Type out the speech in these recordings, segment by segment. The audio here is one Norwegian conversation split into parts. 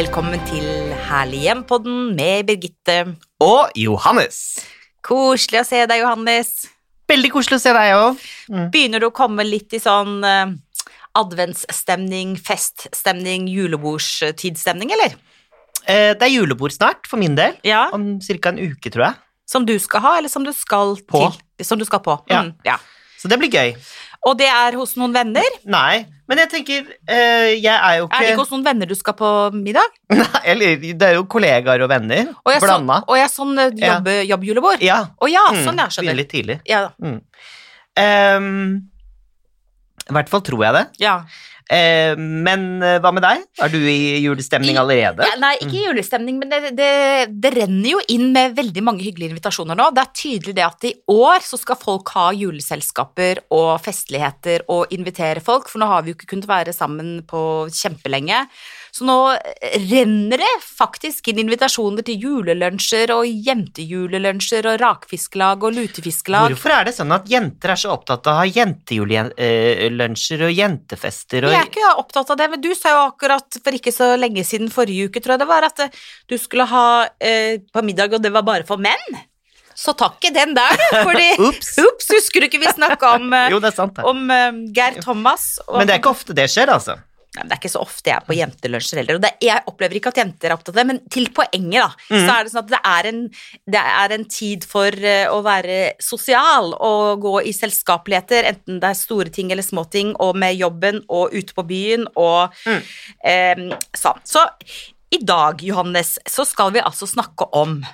Velkommen til Herlig hjem-podden med Birgitte. Og Johannes. Koselig å se deg, Johannes. Veldig koselig å se deg òg. Begynner du å komme litt i sånn eh, adventsstemning, feststemning, julebordstidsstemning, eller? Eh, det er julebord snart, for min del. Ja. Om ca. en uke, tror jeg. Som du skal ha, eller som du skal På. til? Som du skal på. Ja. Mm, ja. Så det blir gøy. Og det er hos noen venner? Nei, men jeg tenker eh, Jeg er jo Er det ikke ikke hos noen venner du skal på middag? Nei, Eller det er jo kollegaer og venner. Og jeg, så, Blanda. og jeg sånn jobb, Ja. jobbjulebord? Ja. Å ja, mm, sånn, jeg skjønner. litt tidlig. Ja, Ehm, I hvert fall tror jeg det. ja. Eh, men eh, hva med deg? Er du i julestemning allerede? Ja, nei, ikke julestemning, men det, det, det renner jo inn med veldig mange hyggelige invitasjoner nå. Det er tydelig det at i år så skal folk ha juleselskaper og festligheter og invitere folk, for nå har vi jo ikke kunnet være sammen på kjempelenge. Så nå renner det faktisk inn invitasjoner til julelunsjer og jentejulelunsjer og rakfisklag og lutefiskelag. Hvorfor er det sånn at jenter er så opptatt av å ha jentejulelunsjer og jentefester og Jeg er ikke opptatt av det, men du sa jo akkurat for ikke så lenge siden, forrige uke tror jeg det var, at eh, du skulle ha eh, på middag, og det var bare for menn. Så tar ikke den der, fordi Ups. Ups, husker du ikke vi snakka om, eh, Jo, sant, om eh, Geir Thomas? Og, Men det er ikke ofte det skjer, altså. Nei, det er ikke så ofte jeg er på jentelunsjer heller. Og det, jeg opplever ikke at jenter er opptatt av det, men til poenget, da, så er det sånn at det er en, det er en tid for eh, å være sosial og gå i selskapeligheter, enten det er store ting eller små ting, og med jobben og ute på byen og Mm. eh, sånn. Så i dag, Johannes, så skal vi altså snakke om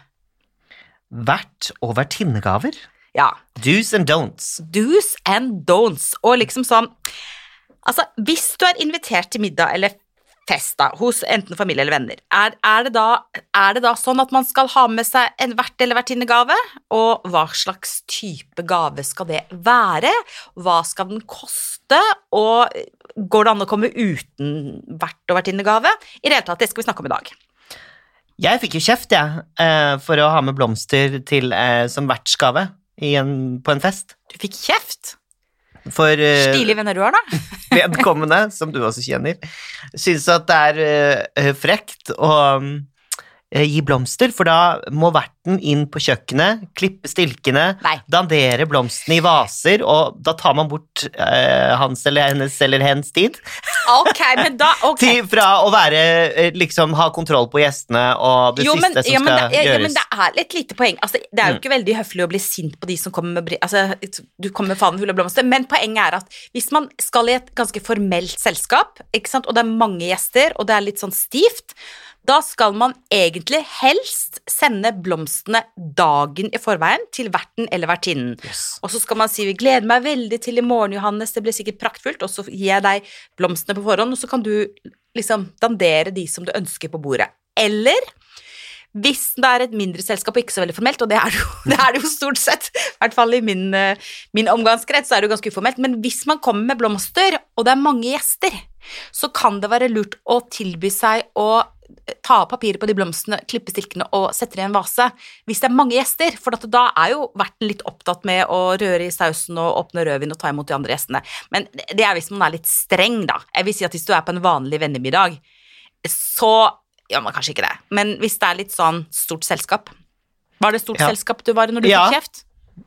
Vert- og vertinnegaver. ja, Do's and don'ts. do's and don'ts, og liksom sånn Altså, hvis du er invitert til middag eller fest da, hos enten familie eller venner, er, er, det da, er det da sånn at man skal ha med seg en vert- eller vertinnegave? Og hva slags type gave skal det være? Hva skal den koste? Og går det an å komme uten vert- og vertinnegave? I det hele tatt, det skal vi snakke om i dag. Jeg fikk jo kjeft, jeg, ja, for å ha med blomster til, eh, som vertsgave på en fest. Du fikk kjeft. For uh, Stilige venner du har, da. vedkommende, som du også kjenner, syns at det er uh, frekt å mm, eh, gi blomster, for da må verten inn på kjøkkenet, klippe stilkene, Nei. dandere blomstene i vaser, og da tar man bort eh, hans eller hennes eller hens tid. Ok, men da ok. Til, fra å være eh, liksom ha kontroll på gjestene og det jo, men, siste som ja, men, skal det, ja, gjøres. men det er et lite poeng. Altså, det er jo Mm. ikke veldig høflig å bli sint på de som kommer med altså, Du kommer med fanen full av blomster, men poenget er at hvis man skal i et ganske formelt selskap, ikke sant, og det er mange gjester, og det er litt sånn stivt, da skal man egentlig helst sende blomstene dagen i forveien til verten eller vertinnen. Yes. Og så skal man si 'vi gleder meg veldig til i morgen, Johannes, det blir sikkert praktfullt', og så gir jeg deg blomstene på forhånd, og så kan du liksom dandere de som du ønsker på bordet. Eller hvis det er et mindre selskap og ikke så veldig formelt, og det er det jo, det er det jo stort sett, i hvert fall i min, eh, min omgangskrets, så er det jo ganske uformelt, men hvis man kommer med blomster, og det er mange gjester, så kan det være lurt å tilby seg å ta av papiret på de blomstene, klippe stilkene og sette det i en vase hvis det er mange gjester, for da er jo verten litt opptatt med å røre i sausen og åpne rødvin og ta imot de andre gjestene. Men det er hvis man er litt streng, da. Jeg vil si at hvis du er på en vanlig vennemiddag, så gjør man kanskje ikke det. Men hvis det er litt sånn stort selskap Var det stort Ja. selskap du var i når du Ja. fikk kjeft?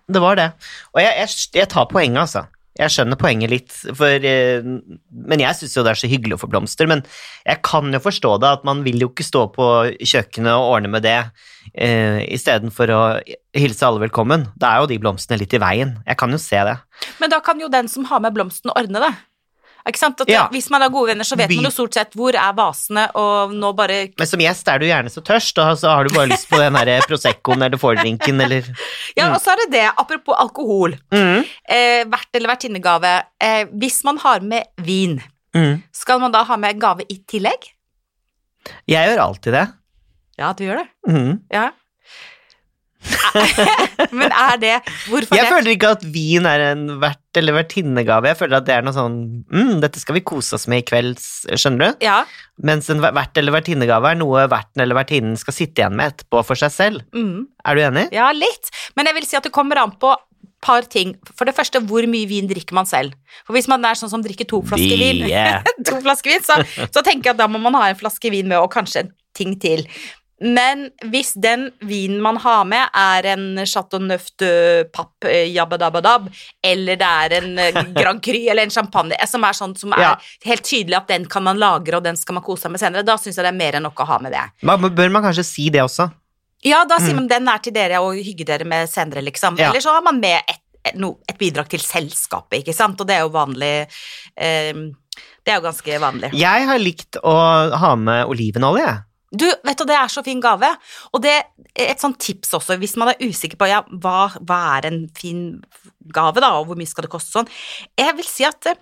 Det var det. Og jeg, jeg, jeg tar poenget, altså. Jeg skjønner poenget litt, for, eh, men jeg syns jo det er så hyggelig å få blomster. Men jeg kan jo forstå det, at man vil jo ikke stå på kjøkkenet og ordne med det eh, istedenfor å hilse alle velkommen. Da er jo de blomstene litt i veien. Jeg kan jo se det. Men da kan jo den som har med blomsten, ordne det. Ikke sant? Ja. Hvis man er gode venner, så vet By- man jo stort sett hvor er vasene, og nå bare Men som gjest er du gjerne så tørst, og så har du bare lyst på den her Proseccoen eller Fordrinken eller Ja, og så er det det, apropos alkohol. mm. Eh, vert eller vertinnegave. Eh, hvis man har med vin, Mm. skal man da ha med gave i tillegg? Jeg gjør alltid det. Ja, du gjør det. Mm. Ja. Men er det Hvorfor Jeg det? føler ikke at vin er en vert- eller vertinnegave. Jeg føler at det er noe sånn mm, Dette skal vi kose oss med i kveld, skjønner du? Ja. Mens en vert- eller vertinnegave er noe verten eller vertinnen skal sitte igjen med etterpå for seg selv. Mm. Er du enig? Ja, litt. Men jeg vil si at det kommer an på par ting. For det første, hvor mye vin drikker man selv? For hvis man er sånn som drikker to flasker vin, yeah. to flasker vin så, så tenker jeg at da må man ha en flaske vin med, og kanskje en ting til. Men hvis den vinen man har med, er en Chateau Neuf de Papp eh, jabbadabadab, eller det er en eh, Grand Cru eller en champagne eh, som er sånn som er Ja. helt tydelig at den kan man lagre, og den skal man kose seg med senere, da syns jeg det er mer enn nok å ha med det. Man, bør man kanskje si det også? Ja, da sier man den er til dere og hygge dere med senere, liksom. Mm. Ja. Eller så har man med et, et bidrag til selskapet, ikke sant, og det er jo vanlig eh, Det er jo ganske vanlig. Jeg har likt å ha med olivenolje. jeg. Du, vet du, det er så fin gave. Og det er et sånt tips også, hvis man er usikker på ja, hva, hva er en fin gave, da, og hvor mye skal det koste sånn. Jeg vil si at eh,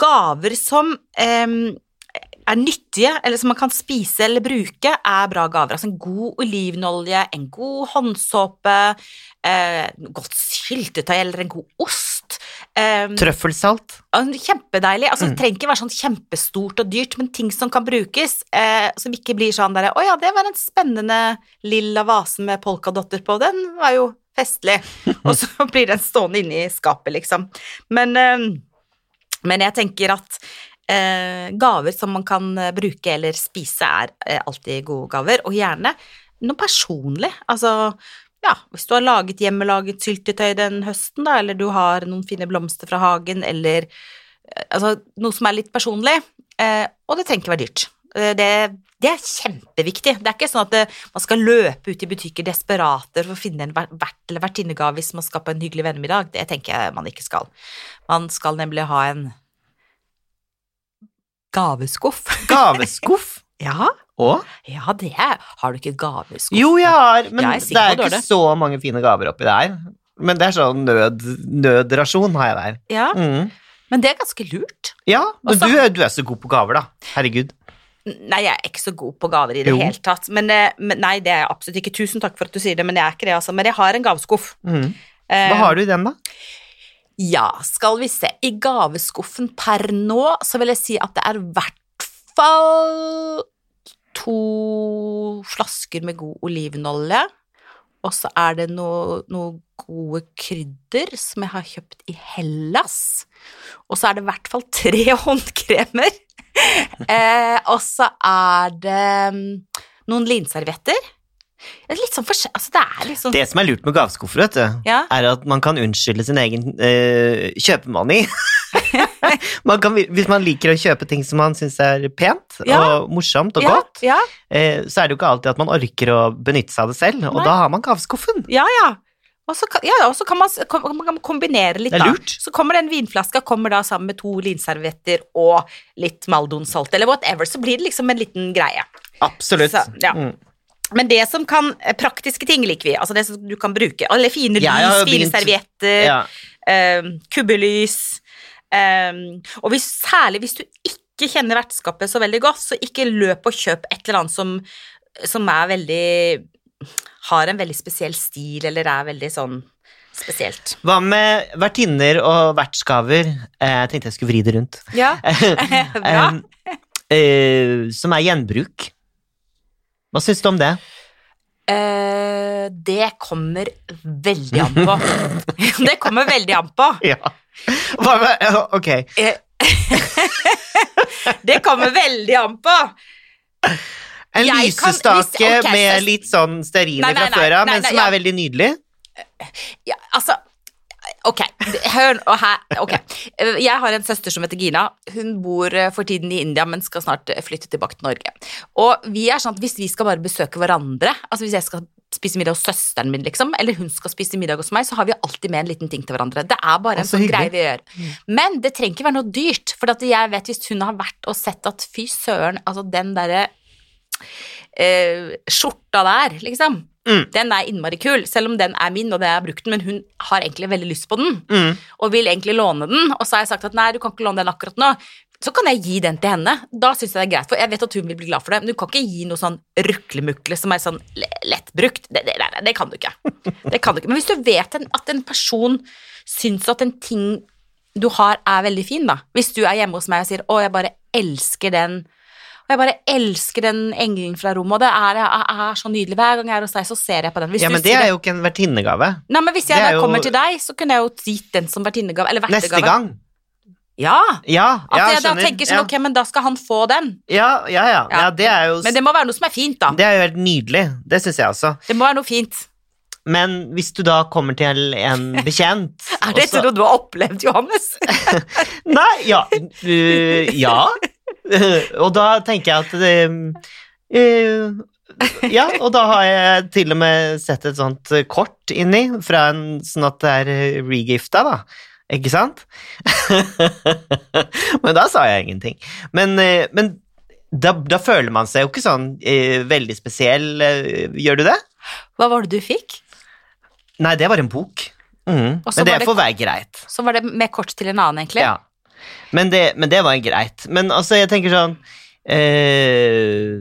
gaver som eh, er nyttige, eller som man kan spise eller bruke, er bra gaver. Altså en god olivenolje, en god håndsåpe, eh, godt syltetøy eller en god ost. Eh, Trøffelsalt. Kjempedeilig. Altså, Mm. Det trenger ikke være sånn kjempestort og dyrt, men ting som kan brukes, eh, som ikke blir sånn derre Å ja, det var en spennende lilla vase med polkadotter på, den var jo festlig. og så blir den stående inne i skapet, liksom. Men, eh, men jeg tenker at gaver som man kan eh, bruke eller spise, er eh, alltid gode gaver, og gjerne noe personlig. Altså ja, hvis du har laget hjemmelaget syltetøy den høsten, da, eller du har noen fine blomster fra hagen, eller eh, altså, noe som er litt personlig, eh, og det trenger ikke være dyrt. Eh, det, det er kjempeviktig. Det er ikke sånn at det, man skal løpe ut i butikker desperater for å finne en vert eller vertinnegave hvis man skal på en hyggelig vennemiddag. Det tenker jeg man ikke skal. Man skal nemlig ha en gaveskuff. Gaveskuff. ja, Og? ja, det er Har du ikke gaveskuff? Jo, jeg har, men Jeg er det er ikke så mange fine gaver oppi der. Men det er sånn nød, nødrasjon har jeg der. Ja, Mm. men det er ganske lurt. Ja, men du, du er så god på gaver, da. Herregud. Nei, jeg er ikke så god på gaver i det Jo. hele tatt. Men, eh, men, nei, det er jeg absolutt ikke. Tusen takk for at du sier det, men jeg er ikke det, altså. Men jeg har en gaveskuff. Mm. Eh, Hva har du i den, da? Ja, skal vi se. I gaveskuffen per nå så vil jeg si at det er i hvert fall to flasker med god olivenolje. Og så er det noe, noe gode krydder som jeg har kjøpt i Hellas. Og så er det i hvert fall tre håndkremer. eh, og så er det mm, noen linservietter. Det er sånn. Altså, det er sånn Det som er lurt med gaveskuffer, vet du, Ja. er at man kan unnskylde sin egen uh, kjøpemani. man kan, hvis man liker å kjøpe ting som man syns er pent Ja. og morsomt og ja, godt, eh, så er det jo ikke alltid at man orker å benytte seg av det selv, og Nei. da har man gaveskuffen. Ja, ja. Og så kan, ja, kan man, kom, man kan kombinere litt, er da. Så kommer den vinflaska kommer da sammen med to linservietter og litt maldonsalt, eller whatever, så blir det liksom en liten greie. Absolutt. Så, ja. Mm. Men det som kan eh, Praktiske ting liker vi, altså det som du kan bruke. Alle fine lys, ja, fine servietter, Ja. eh, kubbelys eh, Og hvis, særlig hvis du ikke kjenner vertskapet så veldig godt, så ikke løp og kjøp et eller annet som, som er veldig Har en veldig spesiell stil, eller er veldig sånn spesielt. Hva med vertinner og vertsgaver? Eh, Jeg tenkte jeg skulle vri det rundt. Ja, bra. Eh, som er gjenbruk. Hva syns du om det? Uh, det kommer veldig an på. det kommer veldig an på. Ja. Hva med, ok. Eh, det kommer veldig an på. En Jeg kan- hvis- okay, med litt sånn stearin Nei, nei, fra før av, men som er veldig nydelig. Ja, altså Ok, hør og her, Okay. Jeg har en søster som heter Gina. Hun bor eh, for tiden i India, men skal snart eh, flytte tilbake til Norge. Og vi er sånn at hvis vi skal bare besøke hverandre, altså hvis jeg skal spise middag hos søsteren min, liksom, eller hun skal spise middag hos meg, så har vi alltid med en liten ting til hverandre. Det er bare en sånn greie vi gjør. Men det trenger ikke være noe dyrt, for at jeg vet hvis hun har vært og sett at fy søren, altså den derre eh, skjorta der, liksom. Mm. Den er innmari kul, selv om den er min og det har brukt den, men hun har egentlig veldig lyst på den Mm. og vil egentlig låne den, og så har jeg sagt at nei, du kan ikke låne den akkurat nå. Så kan jeg gi den til henne. Da syns jeg det er greit, for jeg vet at hun vil bli glad for det. Men du kan ikke gi noe sånn ruklemukle som er sånn le- lettbrukt. Det, det, det, det kan du ikke. Det kan du ikke. Men hvis du vet at en person syns at en ting du har, er veldig fin, da. Hvis du er hjemme hos meg og sier 'Å, jeg bare elsker den Og jeg bare elsker den engelen fra rommet, og det er, er, er så nydelig. Hver gang jeg er hos deg, så ser jeg på den. Hvis Ja, men det er jo ikke en vertinnegave. Nei, men hvis jeg da kommer jo- til deg, så kunne jeg jo gitt den som vertinnegave, eller vertegave. Neste gang. Ja! Ja, At ja, jeg da skjønner. tenker sånn, ja. ok, men da skal han få den. Ja, ja, ja. Ja. det er jo Men det må være noe som er fint, da. det er jo helt nydelig. Det syns jeg også. Det må være noe fint. Men hvis du da kommer til en bekjent Er det så- noe du har opplevd, Johannes? Nei, ja uh, Ja. og da tenker jeg at det øh, Ja, og da har jeg til og med sett et sånt kort inni, fra en sånn at det er regifta, da. Ikke sant? men da sa jeg ingenting. Men, øh, men da, da føler man seg jo ikke sånn øh, veldig spesiell. øh, gjør du det? Hva var det du fikk? Nei, det var en bok. Mm. Men det det- får være greit. Så var det med kort til en annen, egentlig. Ja. Men det, men det var greit. Men altså, jeg tenker sånn eh,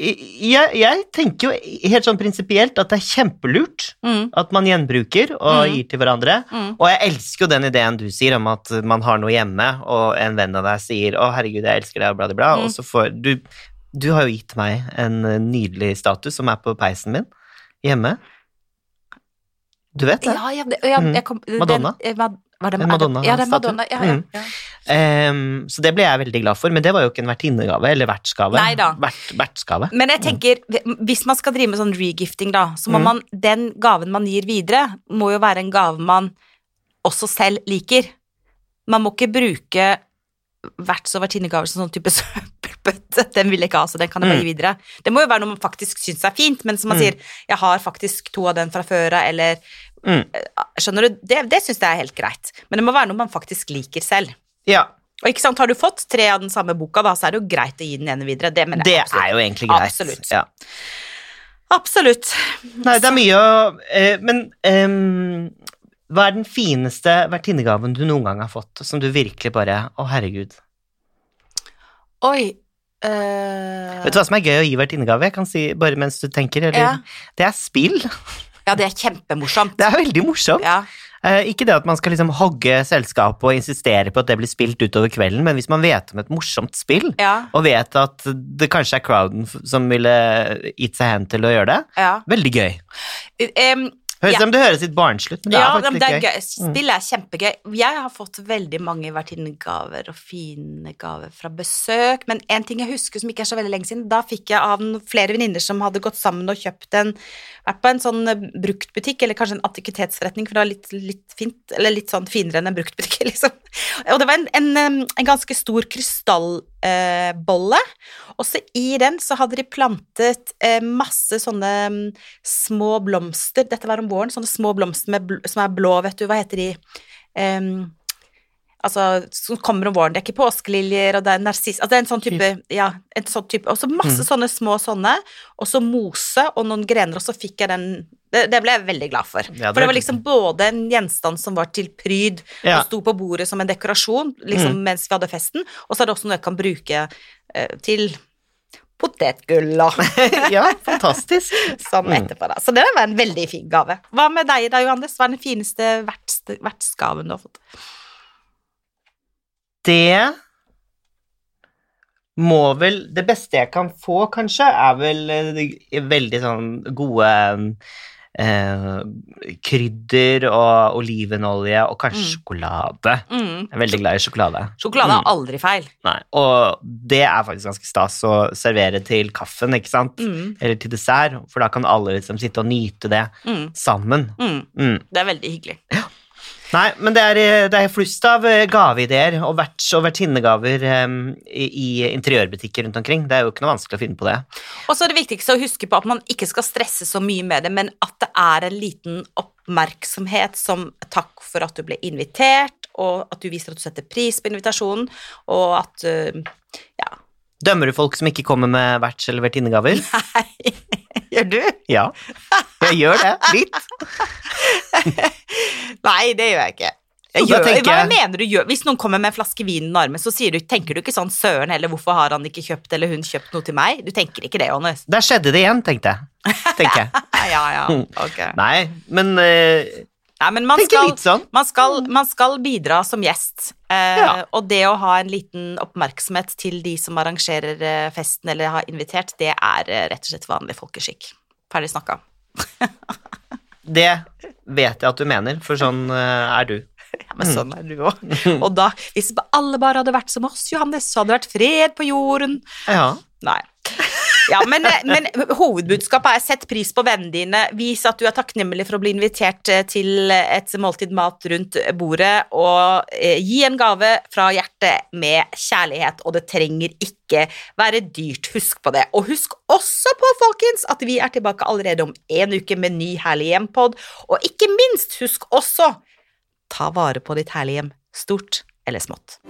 jeg, jeg tenker jo helt sånn prinsipielt at det er kjempelurt Mm, at man gjenbruker og Mm. gir til hverandre. mm. Og jeg elsker jo den ideen du sier om at man har noe hjemme, og en venn av deg sier 'Å, herregud, jeg elsker deg', og bla, bla, bla, Mm. og så får du Du har jo gitt meg en eh, nydelig status som er på peisen min hjemme. Du vet det? Ja, Mm. jeg kom, den- Madonna? eh, Mad- Var det, En Madonna- Ja, det statue. Madonna. Ja, ja, Mm. ja. Ehm, så det ble jeg veldig glad for, men det var jo ikke en vertinnegave eller vertsgave. Vert. Men jeg tenker, hvis man skal drive med sånn regifting, da, så må Mm. man Den gaven man gir videre, må jo være en gave man også selv liker. Man må ikke bruke verts- og vertinnegaver som sånn type søppelbøtte. Den vil jeg ikke ha, så den kan jeg bare gi videre. Det må jo være noe man faktisk syns er fint, men som man Mm. sier 'jeg har faktisk to av den fra før av', eller Mm. Skjønner du? Det, det syns jeg er helt greit. Men det må være noe man faktisk liker selv. Ja, Og ikke sant, har du fått tre av den samme boka, da, så er det jo greit å gi den ene videre. Det, det er jo egentlig greit. Absolutt. Ja. Absolutt. Nei, det er mye å eh, Men ehm, hva er den fineste vertinnegaven du noen gang har fått, som du virkelig bare Å, herregud. Oi. Uh... Vet du hva som er gøy å gi vertinnegave? Jeg kan si bare mens du tenker, eller Ja. Det er spill. Ja, det er kjempemorsomt. Det er veldig morsomt. Ja. Uh, ikke det at man skal liksom hogge selskapet og insistere på at det blir spilt utover kvelden, men hvis man vet om et morsomt spill, Ja. og vet at det kanskje er crowden som ville gitt seg hen til å gjøre det, ja. veldig gøy. Em, Høres Ja. om det høres litt barnslig ut, men det ja, er faktisk det litt gøy. gøy. Spill er kjempegøy. Jeg har fått veldig mange vertinnegaver og fine gaver fra besøk, men en ting jeg husker som ikke er så veldig lenge siden, da fikk jeg av flere venninner som hadde gått sammen og kjøpt en Vært på en sånn eh, bruktbutikk, eller kanskje en antikvitetsforretning, for det var litt, litt fint, eller litt sånn finere enn en bruktbutikk, liksom. Og det var en, en, en ganske stor krystallbolle, eh, og så i den så hadde de plantet eh, masse sånne mm, små blomster, dette var om våren, sånne små blomster med, bl som er blå, vet du, hva heter de? Um, altså, som kommer om våren, det er ikke påskeliljer, og det er narsiss, altså det er en sånn type, ja, en sånn type, og så masse Mm. sånne små sånne, og så mose og noen grener, og så fikk jeg den, det, det ble jeg veldig glad for. Ja, for det det- var liksom både en gjenstand som var til pryd, Ja. og sto på bordet som en dekorasjon, liksom Mm. mens vi hadde festen, og så er det også noe jeg kan bruke eh, til potetgull og ja, fantastisk. sånn Mm. etterpå, da. Så det var en veldig fin gave. Hva med deg da, Johannes? Hva er den fineste vertsgaven du har fått? Det må vel Det beste jeg kan få, kanskje, er vel eh, veldig sånn gode eh, krydder og olivenolje og kanskje Mm. sjokolade. Mm. Jeg er veldig glad i sjokolade. Sjokolade Mm. er aldri feil. Nei, og det er faktisk ganske stas å servere til kaffen, ikke sant? Mm. Eller til dessert, for da kan alle liksom sitte og nyte det Mm. sammen. Mm. Mm. Det er veldig hyggelig. Nei, men det er, eh, det er flust av eh, gaveideer og verts- og vertinnegaver um, i, i interiørbutikker rundt omkring. Det er jo ikke noe vanskelig å finne på det. Og så er det viktigste å huske på at man ikke skal stresse så mye med det, men at det er en liten oppmerksomhet som takk for at du ble invitert, og at du viser at du setter pris på invitasjonen, og at uh, Ja. Dømmer du folk som ikke kommer med verts- eller vertinnegaver? Nei, gjør du? Ja, jeg gjør det. Litt. Nei, det gjør jeg ikke. Jeg gjør, tenker hva mener du gjør? Hvis noen kommer med en flaske vin under armen, så sier du, tenker du ikke sånn 'søren heller, hvorfor har han ikke kjøpt eller hun kjøpt noe til meg'? Du tenker ikke det, Johannes? Der skjedde det igjen, tenkte jeg. Tenker jeg. Ja, ja, ok. Nei, men uh... Nei, men man skal, sånn. man, skal, man skal bidra som gjest. Eh, Ja. Og det å ha en liten oppmerksomhet til de som arrangerer eh, festen eller har invitert, det er eh, rett og slett vanlig folkeskikk. Ferdig snakka. Det vet jeg at du mener, for sånn eh, er du. Ja, men sånn er du òg. Og da, hvis alle bare hadde vært som oss, Johannes, så hadde det vært fred på jorden. Ja. Nei. Ja, men, men hovedbudskapet er sett pris på vennene dine. Vis at du er takknemlig for å bli invitert eh, til et måltid mat rundt bordet, og eh, gi en gave fra hjertet med kjærlighet, og det trenger ikke være dyrt. Husk på det. Og husk også på, folkens, at vi er tilbake allerede om en uke med ny Herlig hjem-pod, og ikke minst, husk også ta vare på ditt herlige hjem, stort eller smått.